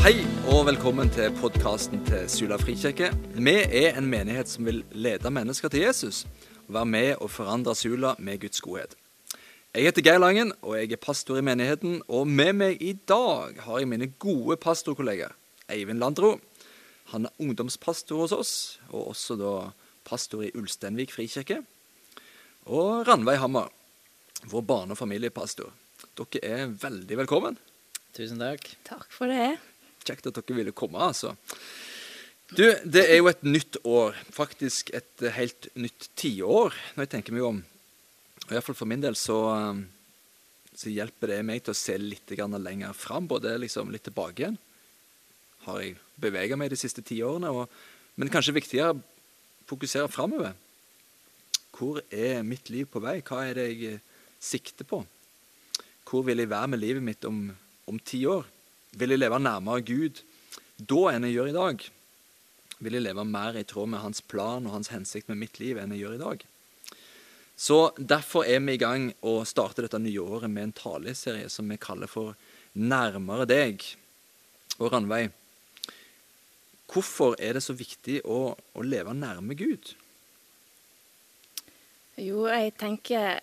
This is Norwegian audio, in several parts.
Hei og velkommen til podkasten til Sula frikirke. Vi er en menighet som vil lede mennesker til Jesus og være med og forandre Sula med Guds godhet. Jeg heter Geir Langen, og jeg er pastor i menigheten. Og med meg i dag har jeg mine gode pastorkolleger. Eivind Landro. Han er ungdomspastor hos oss, og også da pastor i Ulsteinvik frikirke. Og Ranveig Hammer, vår barne- og familiepastor. Dere er veldig velkommen. Tusen takk. Takk for det. Kjekt at dere ville komme, altså. Du, det er jo et nytt år. Faktisk et helt nytt tiår, når jeg tenker meg om. Og Iallfall for min del så, um, så hjelper det meg til å se litt lenger fram, både liksom litt tilbake igjen. Har jeg bevega meg de siste ti årene? Og, men kanskje viktigere fokusere framover. Hvor er mitt liv på vei? Hva er det jeg eh, sikter på? Hvor vil jeg være med livet mitt om, om ti år? Vil jeg leve nærmere Gud da enn jeg gjør i dag? Vil jeg leve mer i tråd med hans plan og hans hensikt med mitt liv enn jeg gjør i dag? Så Derfor er vi i gang å starte dette nye året med en taleserie som vi kaller for Nærmere deg. Og Ranveig, hvorfor er det så viktig å, å leve nærme Gud? Jo, jeg tenker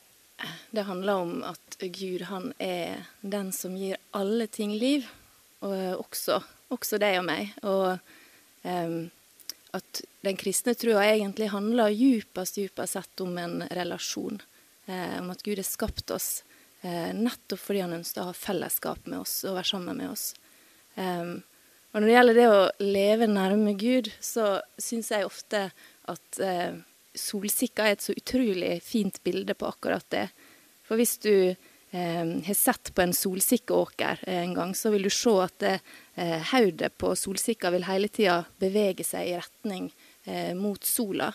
det handler om at Gud han er den som gir alle ting liv, og også, også deg og meg. Og um, at den kristne trua egentlig handler djupest, djupest sett om en relasjon. Eh, om at Gud har skapt oss eh, nettopp fordi han ønsker å ha fellesskap med oss og være sammen med oss. Um, og når det gjelder det å leve nærme Gud, så syns jeg ofte at eh, solsikka er et så utrolig fint bilde på akkurat det. For hvis du eh, har sett på en solsikkeåker en gang, så vil du se at eh, hodet på solsikka vil hele tida bevege seg i retning eh, mot sola.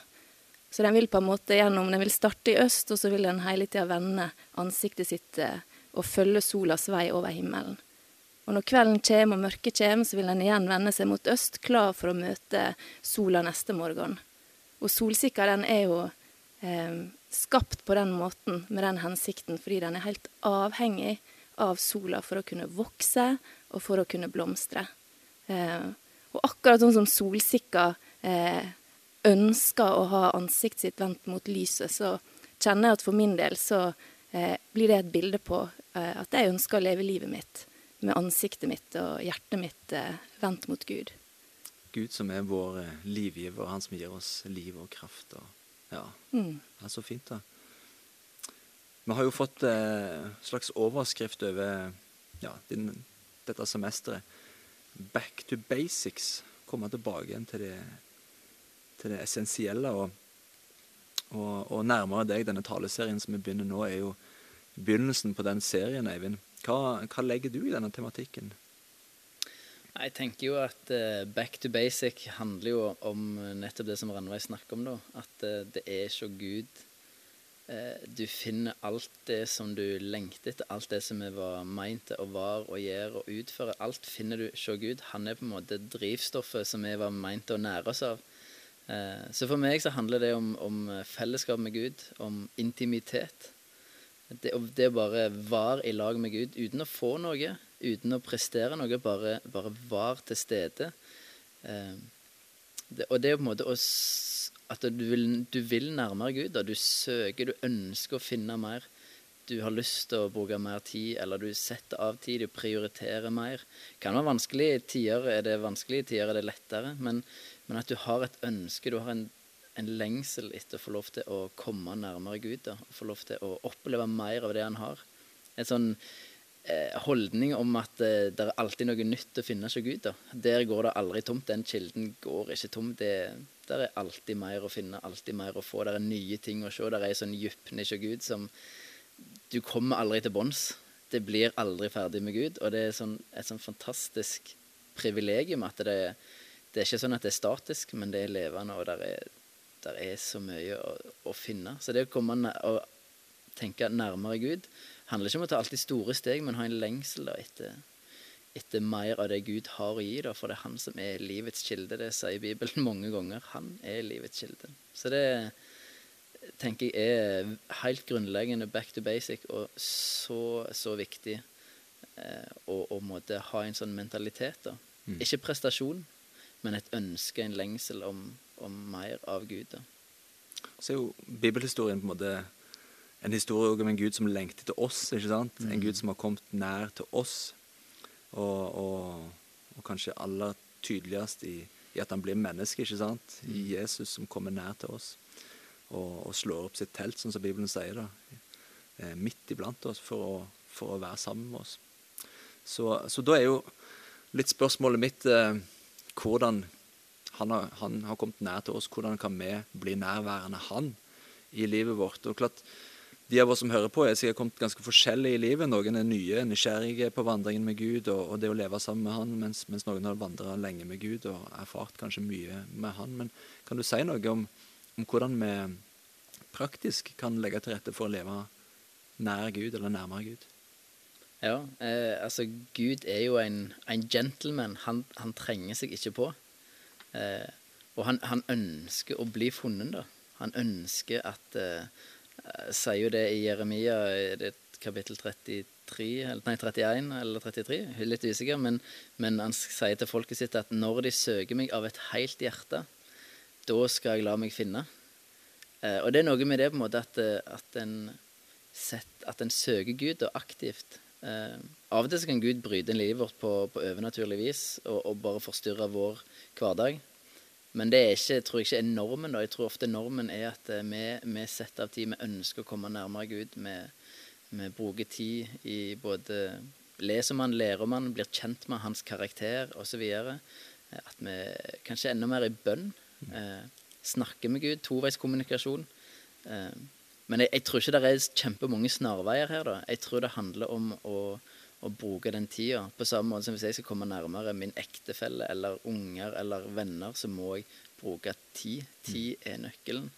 Så den vil på en måte gjennom, den vil starte i øst, og så vil den hele tida vende ansiktet sitt eh, og følge solas vei over himmelen. Og når kvelden kommer og mørket kommer, så vil den igjen vende seg mot øst, klar for å møte sola neste morgen. Og solsikka den er jo eh, skapt på den måten, med den hensikten, fordi den er helt avhengig av sola for å kunne vokse og for å kunne blomstre. Eh, og akkurat sånn som solsikka eh, ønsker å ha ansiktet sitt vendt mot lyset, så kjenner jeg at for min del så eh, blir det et bilde på eh, at jeg ønsker å leve livet mitt med ansiktet mitt og hjertet mitt eh, vendt mot Gud. Gud som er vår eh, livgiver, han som gir oss liv og kraft. Og, ja, Mm. er så fint, da. Vi har jo fått eh, slags overskrift over ja, din, dette semesteret. 'Back to basics'. Komme tilbake igjen til det, til det essensielle. Og, og, og nærmere deg, denne taleserien som vi begynner nå, er jo begynnelsen på den serien, Eivind. Hva, hva legger du i denne tematikken? Jeg tenker jo at uh, back to basic handler jo om nettopp det som Ranveig snakker om, da. At uh, det er ikke Gud. Uh, du finner alt det som du lengter etter, alt det som vi var meint til å være og gjøre og utføre. Alt finner du hos Gud. Han er på en måte drivstoffet som vi var meint til å nære oss av. Så for meg så handler det om, om fellesskap med Gud, om intimitet. Det, det å bare være i lag med Gud uten å få noe, uten å prestere noe, bare, bare var til stede. Eh, det, og det er på en måte å at du vil, du vil nærmere Gud, Da. du søker, du ønsker å finne mer. Du har lyst til å bruke mer tid, eller du setter av tid, du prioriterer mer. Kan være vanskelig i tider, er det vanskelig i tider, er det lettere. Men, men at du har et ønske, du har en, en lengsel etter å få lov til å komme nærmere Gud. Da, få lov til å oppleve mer av det han har. Et sånn holdning om at eh, det er alltid noe nytt å finne seg Gud. Da. Der går det aldri tomt. Den kilden går ikke tom. Det, der er alltid mer å finne, alltid mer å få. Der er nye ting å se. Der er en sånn dypne hos Gud som Du kommer aldri til bunns. Det blir aldri ferdig med Gud. Og det er sånn, et sånn fantastisk privilegium at det, det er ikke sånn at det er statisk, men det er levende, og der er, der er så mye å, å finne. Så det å komme og tenke nærmere Gud handler ikke om å ta alltid store steg, men ha en lengsel da, etter, etter mer av det Gud har å gi. Da, for det er han som er livets kilde. Det sier Bibelen mange ganger. Han er livets kilde. Så det tenker jeg er helt grunnleggende back to basic, og så, så viktig eh, å, måtte ha en sånn mentalitet. da. Ikke prestasjon, men et ønske, en lengsel om, om mer av Gud. Da. Så er jo bibelhistorien på en måte en historie om en Gud som lengter til oss. ikke sant? En Gud som har kommet nær til oss. Og, og, og kanskje aller tydeligst i, i, at han blir menneske, ikke sant? I Jesus som kommer nær til oss. Og, og slår opp sitt telt, sånn som Bibelen sier, da. Eh, midt iblant oss for å, for å være sammen med oss. Så, så da er jo litt spørsmålet mitt eh, hvordan han har, han har, kommet nær til oss. Hvordan kan vi bli nærværende han i livet vårt? Og klart, De av oss som hører på, er sikkert kommet ganske forskjellig i livet. Noen er nye, nysgjerrige på vandringen med Gud og, og det å leve sammen med han, mens, mens noen har vandra lenge med Gud og erfart kanskje mye med han. Men kan du si noe om, om hvordan vi praktisk kan legge til rette for å leve nær Gud, eller nærmere Gud? Ja, eh, altså Gud er jo en, en gentleman. Han, han, trenger seg ikke på. Eh, og han, han, ønsker å bli funnet, da. Han ønsker at eh, Sier jo det i Jeremia, det kapittel 33, eller, nei, 31 eller 33, er litt usikker, men, men, han sier til folket sitt at når de søker meg av et helt hjerte, da skal jeg la meg finne. Eh, og det er noe med det på en måte at, eh, at, en, set, at en søker Gud og aktivt. Eh, av og til kan Gud bryte livet vårt på, på overnaturlig vis og, og bare forstyrre vår hverdag. Men det er ikke, tror jeg ikke er normen. da. Jeg tror ofte normen er at eh, vi, vi setter av tid, vi ønsker å komme nærmere Gud. Vi, vi bruker tid i både Leser man, lærer man, blir kjent med hans karakter osv. Eh, at vi kanskje enda mer i bønn. Eh, snakker med Gud. Toveiskommunikasjon. Eh, men jeg, jeg, tror ikke det er kjempemange snarveier her. da. Jeg tror det handler om å å bruke den tida. På samme måte som hvis jeg skal komme nærmere min ektefelle eller unger eller venner, så må jeg bruke tid. Tid er nøkkelen.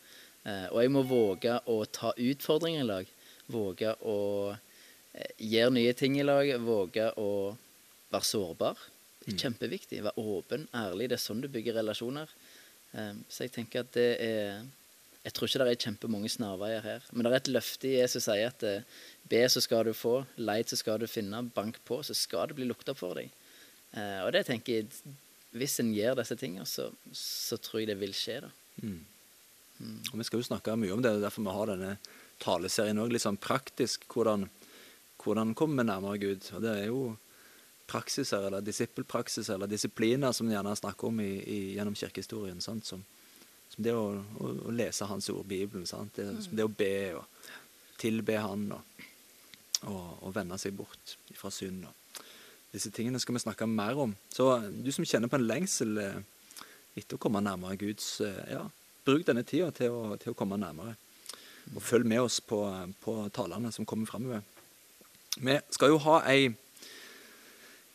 Eh, og jeg må våge å ta utfordringer i lag. Våge å eh, gjøre nye ting i lag. Våge å være sårbar. Det er mm. kjempeviktig. Være åpen, ærlig. Det er sånn du bygger relasjoner. Eh, så jeg tenker at det er Jeg tror ikke det er kjempemange snarveier her. Men det er et løfte i Jesus sier at eh, Be, så skal du få. Leit, så skal du finne. Bank på, så skal det bli lukta for deg. Eh, og det tenker jeg Hvis en gjør disse tingene, så, så, tror jeg det vil skje. da. Mm. Mm. Og Vi skal jo snakke mye om det, det er derfor vi har denne taleserien òg. Litt sånn praktisk. Hvordan, hvordan kommer vi nærmere Gud? Og det er jo praksiser, eller disippelpraksiser, eller disipliner, som vi gjerne snakker om i, i, gjennom kirkehistorien. Sant? Som, som det å, å, å, lese Hans ord, Bibelen. Det, mm. det å be og tilbe Han. og og, og vende seg bort fra synd. Disse tingene skal vi snakke mer om. Så du som kjenner på en lengsel eh, etter å komme nærmere Guds eh, ja, Bruk denne tida til å, til å komme nærmere. Og følg med oss på, på talene som kommer framover. Vi skal jo ha ei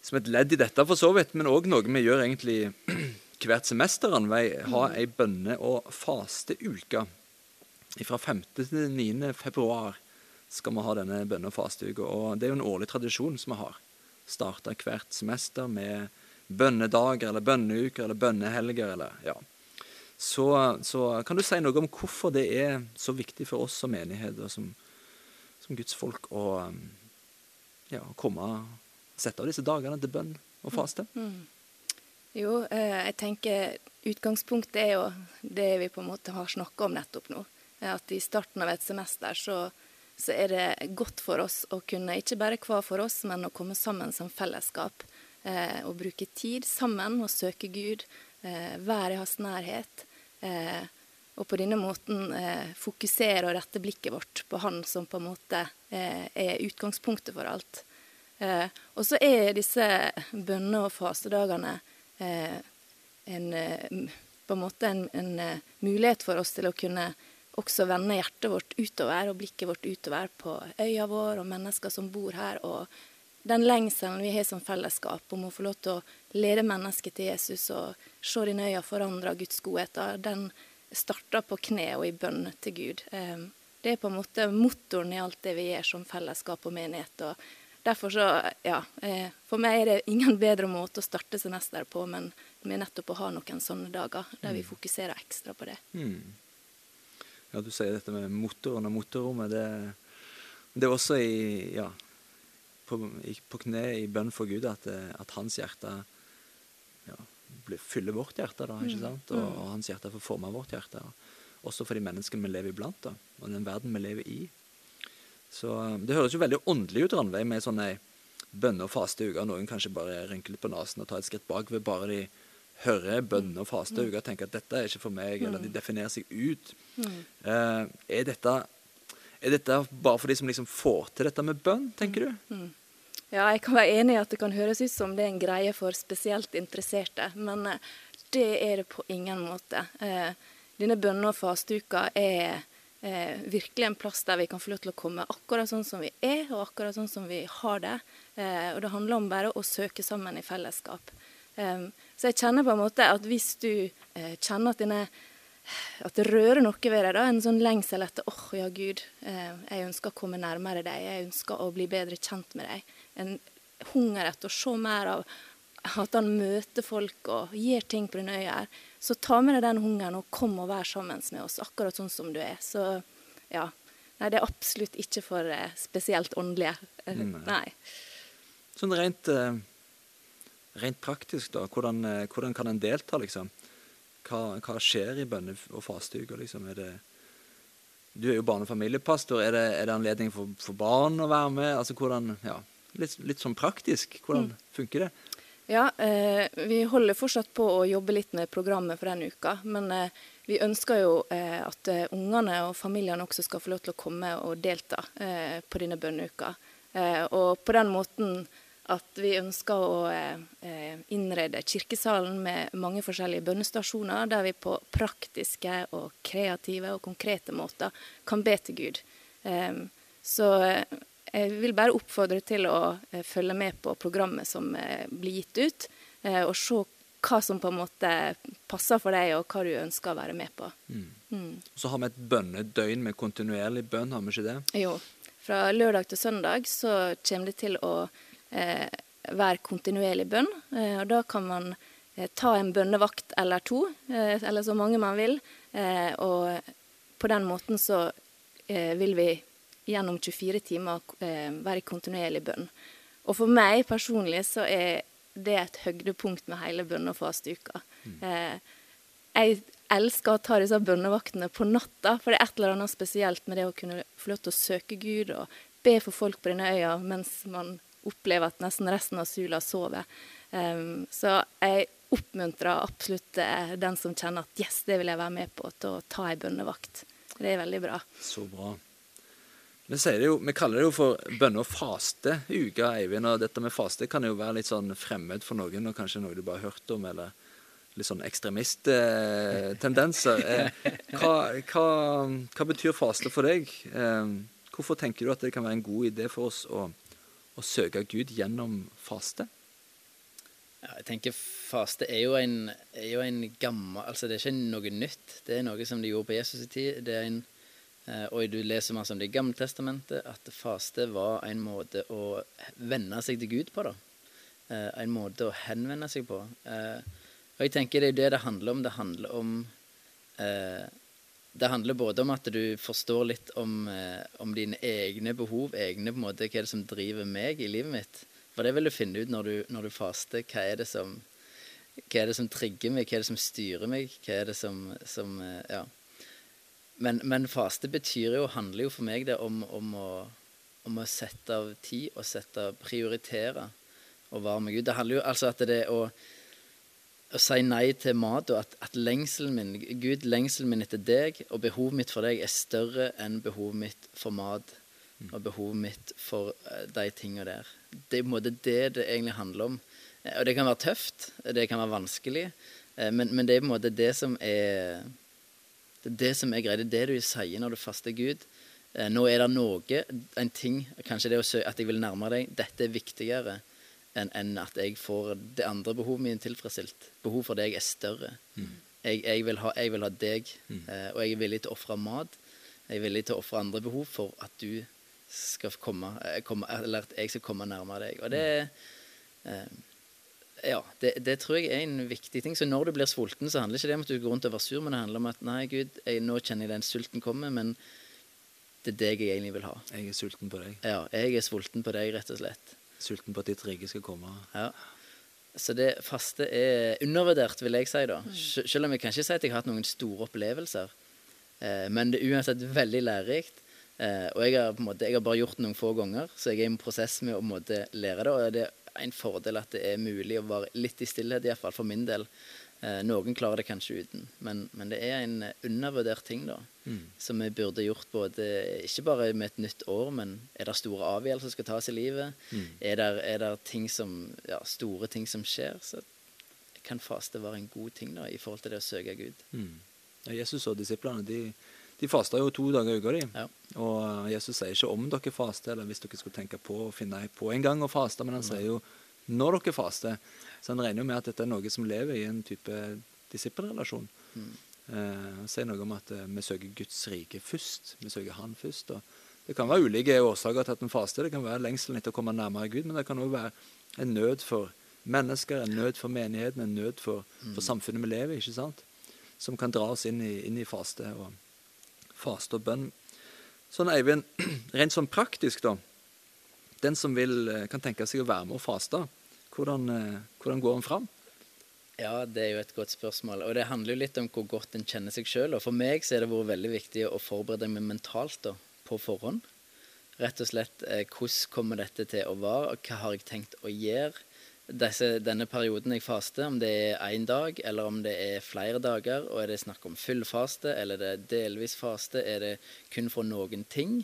som et ledd i dette, for så vidt, men òg noe vi gjør egentlig hvert semester. Ha ei bønne- og fasteuke fra 5. til 9. februar skal vi ha denne bønne- og fasteuka. Og det er jo en årlig tradisjon som vi har. Starta hvert semester med bønnedager eller bønneuker eller bønnehelger eller ja. Så, så, kan du si noe om hvorfor det er så viktig for oss som menighet og som, som Guds folk å ja, komme og sette av disse dagene til bønn og faste? Mm. Jo, eh, jeg tenker utgangspunktet er jo det vi på en måte har snakka om nettopp nå. At i starten av et semester så så er det godt for oss å kunne, ikke bare hver for oss, men å komme sammen som fellesskap. Eh, og bruke tid sammen og søke Gud, eh, være i hans nærhet. Eh, og på denne måten eh, fokusere og rette blikket vårt på han som på en måte eh, er utgangspunktet for alt. Eh, og så er disse bønne- og fasedagene en, på en måte en, en mulighet for oss til å kunne også vende hjertet vårt utover og blikket vårt utover på øya vår og mennesker som bor her. Og den lengselen vi har som fellesskap om å få lov til å lede mennesket til Jesus og se dine øyne forandre Guds godheter, den starter på kne og i bønn til Gud. Det er på en måte motoren i alt det vi gjør som fellesskap og menighet. og Derfor så, ja, eh, For meg er det ingen bedre måte å starte semester på, men med nettopp å ha noen sånne dager der vi mm. fokuserer ekstra på det. Mm. Ja, du sier dette med motoren og motorrommet. Det, det er også i, ja, på, i, på kne i bønn for Gud at, at, hans hjerte ja, fyller vårt hjerte, da, ikke sant? Og, og hans hjerte får forme vårt hjerte. Også for de menneskene vi lever iblant, da, og den verden vi lever i. Så eh, det høres jo veldig åndelig ut, Randveig, med sånn ei bønne- og fasteuke. Noen kanskje bare rynker litt på nesen og tar et skritt bak ved bare de hører bønne- og fasteuke og tenker at dette er ikke for meg, eller de definerer seg ut. Eh, er, dette, er dette bare for de som liksom får til dette med bønn, tenker du? Ja, jeg kan være enig i at det kan høres ut som det er en greie for spesielt interesserte, men eh, det er det på ingen måte. Eh, Denne bønne- og fasteuka er eh, virkelig en plass der vi kan få lov til å komme akkurat sånn som vi er, og akkurat sånn som vi har det. Eh, Og det handler om bare å søke sammen i fellesskap. Eh, Så jeg kjenner på en måte at hvis du eh, kjenner at dine, at det rører noe ved deg, da, en sånn lengsel etter åh, ja Gud, eh, jeg ønsker å komme nærmere deg, jeg ønsker å bli bedre kjent med deg. En hunger etter å se mer av at han møter folk og gir ting på dine øyne. Så ta med deg den hungeren og kom og vær sammen med oss, akkurat sånn som du er. Så ja. Nei, det er absolutt ikke for eh, spesielt åndelige. Eh, Nei. Nei. Sånn rent, eh, rent praktisk, da. Hvordan, eh, hvordan kan en delta, liksom? Hva, hva skjer i bønne- og fasteuka, liksom? Er det Du er jo barne- og familiepastor. Er det, er det anledning for, for barn å være med? Altså hvordan Ja, litt, litt sånn praktisk. Hvordan funker det? Ja, eh, vi holder fortsatt på å jobbe litt med programmet for den uka. Men eh, vi ønsker jo eh, at eh, ungene og familiene også skal få lov til å komme og delta eh, på denne bønneuka. Eh, og på den måten at vi ønsker å innrede kirkesalen med mange forskjellige bønnestasjoner, der vi på praktiske og kreative og konkrete måter kan be til Gud. Så jeg vil bare oppfordre til å eh, følge med på programmet som eh, blir gitt ut, eh, og se hva som på en måte passer for deg, og hva du ønsker å være med på. Mm. Så har vi et bønnedøgn med kontinuerlig bønn, har vi ikke det? Jo, fra lørdag til søndag så kommer det til å eh, være kontinuerlig bønn, eh, og da kan man eh, ta en bønnevakt eller to, eh, eller så mange man vil, eh, og på den måten så eh, vil vi gjennom 24 timer eh, være i kontinuerlig bønn. Og for meg personlig så er det et høydepunkt med hele bønne- og fasteuka. Eh, jeg elsker å ta disse bønnevaktene på natta, for det er et eller annet spesielt med det å kunne få lov til å søke Gud og be for folk på denne øya mens man opplever at nesten resten av Sula sover. Um, så jeg oppmuntrer absolutt eh, den som kjenner at yes, det vil jeg være med på, til å ta ei bønnevakt. Det er veldig bra. Så bra. Vi, jo, vi kaller det jo for bønne- og fasteuke, Eivind. Og dette med faste kan jo være litt sånn fremmed for noen, og kanskje noe du bare har hørt om, eller litt sånn ekstremisttendenser. Eh, hva, hva, hva betyr faste for deg? Eh, hvorfor tenker du at det kan være en god idé for oss å, å søke Gud gjennom faste? Ja, jeg tenker faste er jo en, er jo en gammel Altså det er ikke noe nytt. Det er noe som de gjorde på Jesus' tid. Det er en, eh, og du leser masse om det i Gammeltestamentet, at faste var en måte å venne seg til Gud på. da. Eh, En måte å henvende seg på. Eh, Og jeg tenker det er det det handler om. Det handler om eh, Det handler både om at du forstår litt om, eh, om dine egne behov, egne på en måte, hva er det som driver meg i livet mitt. For det vil du finne ut når du, når du faster. Hva er som hva er det som trigger meg, hva er det som styrer meg? Hva er det som, som eh, Ja. Men, men faste betyr jo, handler jo for meg det om, om, å, om å sette av tid og sette prioritere og være med Gud. Det handler jo altså at det er å, å si nei til mat, og at, at lengselen min, Gud, lengselen min etter deg og behovet mitt for deg er større enn behovet mitt for mat og behovet mitt for eh, de tingene der. Det er på en måte det det egentlig handler om. Eh, Og det kan være tøft, det kan være vanskelig, eh, men, men det er på en måte det som er det er det som er greia. Det er det du sier når du faster Gud. Eh, Nå er det noe, en ting, kanskje det å søke at jeg vil nærme deg, dette er viktigere enn en at jeg får det andre behovet mitt tilfredsstilt. Behov for deg er større. Jeg, jeg, vil ha, jeg vil ha deg, eh, og jeg er villig til å ofre mat. Jeg er villig til å ofre andre behov for at du skal komme, eh, komme Eller at jeg skal komme nærmere deg. Og det eh, ja, det, det tror jeg er en viktig ting. Så når du blir sulten, så handler ikke det om at du går rundt og er sur, men det handler om at nei, Gud, jeg, nå kjenner jeg den sulten kommer, men det er deg jeg egentlig vil ha. Jeg er sulten på deg. Ja, jeg er sulten på deg, rett og slett. Sulten på at ditt rike skal komme. Ja. Så det faste er undervurdert, vil jeg si. da. Selv om jeg kan ikke si at jeg har hatt noen store opplevelser. Eh, men det er uansett veldig lærerikt. Eh, og jeg har, på en måte, jeg har bare gjort det noen få ganger, så jeg er i en prosess med å på en måte, lære det. Og det en fordel at det er mulig å være litt i stillhet, iallfall for min del. Eh, noen klarer det kanskje uten, men, men det er en undervurdert ting da, som vi burde gjort både ikke bare med et nytt år, men er det store avgjørelser som skal tas i livet? Er, det, er det ting som, ja, store ting som skjer? Så kan faste være en god ting da, i forhold til det å søke Gud. Mm. Ja, Jesus og disiplene de, de fasta jo to dager i uka. de. Ja. Og eh, Jesus sier ikke om dere faster, eller hvis dere skulle tenke på å finne på en gang å faste, men han sier jo når dere faster. Så han regner jo med at dette er noe som lever i en type disippelrelasjon. Eh, han sier noe om at eh, vi søker Guds rike først. Vi søker Han først. og Det kan være ulike årsaker til at en faster. Det kan være lengselen etter å komme nærmere Gud, men det kan òg være en nød for mennesker, en nød for menigheten, en nød for, for samfunnet vi lever i, ikke sant? som kan dra oss inn i, inn i faste og faste og bønn. Sånn, Eivind, rent sånn praktisk, da. Den som vil, eh, kan tenke seg å være med og faste, hvordan, eh, hvordan går en fram? Ja, det er jo et godt spørsmål. Og det handler jo litt om hvor godt en kjenner seg sjøl. Og for meg så er det vært veldig viktig å forberede meg mentalt da, på forhånd. Rett og slett eh, hvordan kommer dette til å være, og hva har jeg tenkt å gjøre disse, denne perioden jeg faster, om det er én dag eller om det er flere dager, og er det snakk om full faste eller det delvis faste, er det kun for noen ting?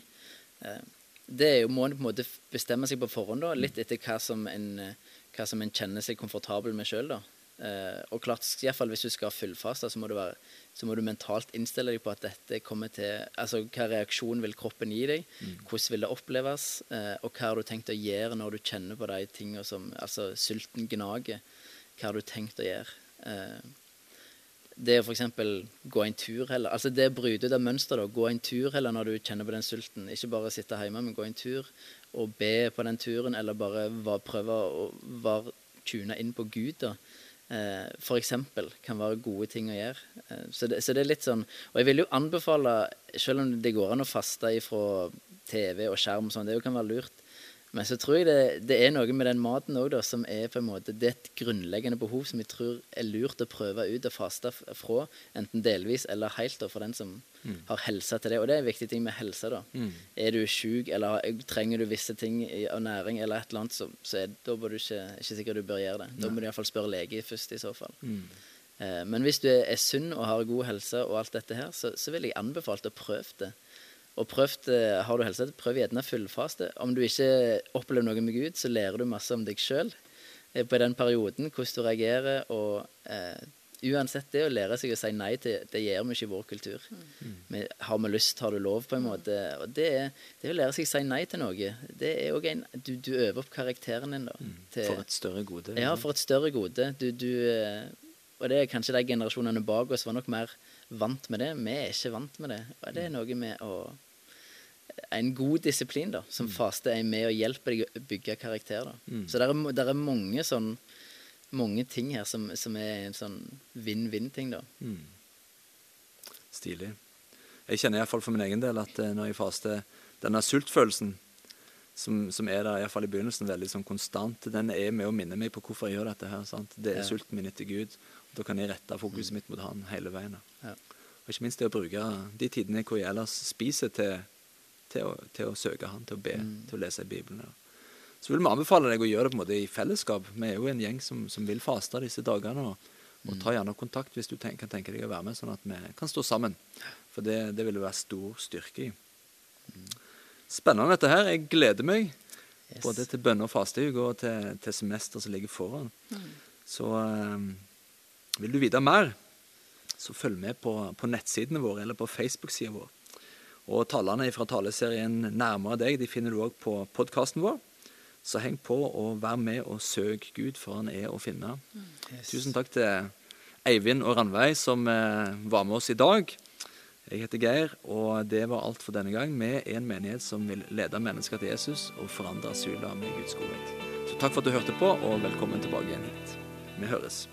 Eh, det er jo, må en på en måte bestemme seg på forhånd, da, litt etter hva som en, eh, hva som en kjenner seg komfortabel med sjøl. Eh, og klart, i hvert fall hvis du skal fullfaste, så må, du være, så må du mentalt innstille deg på at dette kommer til Altså hva reaksjon vil kroppen gi deg? Hvordan vil det oppleves? Eh, og hva har du tenkt å gjøre når du kjenner på de tingene som Altså sulten gnager. Hva har du tenkt å gjøre? Eh, det å f.eks. gå en tur heller. Altså det å bryte ut av mønster, da. Gå en tur heller når du kjenner på den sulten. Ikke bare sitte hjemme, men gå en tur og be på den turen, eller bare var, prøve å være tune inn på Gud. da. Eh, eksempel kan være gode ting å gjøre. Eh, så, det, så det er litt sånn Og jeg vil jo anbefale, selv om det går an å faste ifra TV og skjerm sånn, det kan være lurt. Men så tror jeg det, det er noe med den maten òg, som er på en måte Det er et grunnleggende behov som jeg tror er lurt å prøve ut og faste fra, enten delvis eller helt, da, for den som har helse til det. Og det er en viktig ting med helse, da. Er du sjuk, eller trenger du visse ting i- av næring eller et eller annet, så, så er, da bør du ikke, ikke sikkert du bør gjøre det. Da må du iallfall spørre lege først, i så fall. Eh, men hvis du er, er sunn og har god helse og alt dette her, så, så vil jeg anbefale å prøve det. Og prøvd, eh, har du helse, prøv gjerne fullfaste. Om du ikke opplever noe med Gud, så lærer du masse om deg sjøl på den perioden, hvordan du reagerer. Og eh, uansett det å lære seg å si nei til, det gjør vi ikke i vår kultur. Vi, har vi lyst, har du lov, på en måte. Og det, det å lære seg å si nei til noe, det er òg en du, du øver opp karakteren din, da. til- For et større gode. ja, for et større gode. Du, du, eh, og det er kanskje de generasjonene bak oss var nok mer vant med det. Vi er ikke vant med det. Og det er noe med å En god disiplin, da, som faste er med og hjelper deg å bygge karakter. da. Så det er, der er mange sånn mange ting her som, som er en sånn vinn-vinn-ting, da. Stilig. Jeg kjenner iallfall for min egen del at eh, når jeg faster Denne sultfølelsen som, som er der iallfall i begynnelsen, veldig sånn konstant, den er med å minne meg på hvorfor jeg gjør dette. her, sant? Det er Ja. sulten min etter Gud. Da kan jeg rette fokuset mitt mot Han hele veien. Ja. Og ikke minst det å bruke de tidene hvor jeg ellers spiser, til, til, å, til å søke Han, til å be, til å lese i Bibelen. Ja. Så vil vi anbefale deg å gjøre det på en måte i fellesskap. Vi er jo en gjeng som, som vil faste disse dagene. Og, og ta gjerne kontakt hvis du tenk, kan tenke deg å være med, sånn at vi kan stå sammen. For det, det vil det være stor styrke i. Spennende dette her. Jeg gleder meg Yes. både til bønne- og fasteuke og til, til semester som ligger foran. Så um, vil du vite mer, så følg med på, på nettsidene våre eller på Facebook-sida vår. Og tallene fra taleserien Nærmere deg de finner du òg på podkasten vår. Så heng på og vær med og søk Gud, for han er å finne. Yes. Tusen takk til Eivind og Ranveig som eh, var med oss i dag. Jeg heter Geir, og det var alt for denne gang. Er en menighet som vil lede mennesker til Jesus og forandre Sula med Guds godhet. Så takk for at du hørte på, og velkommen tilbake igjen hit. Vi høres.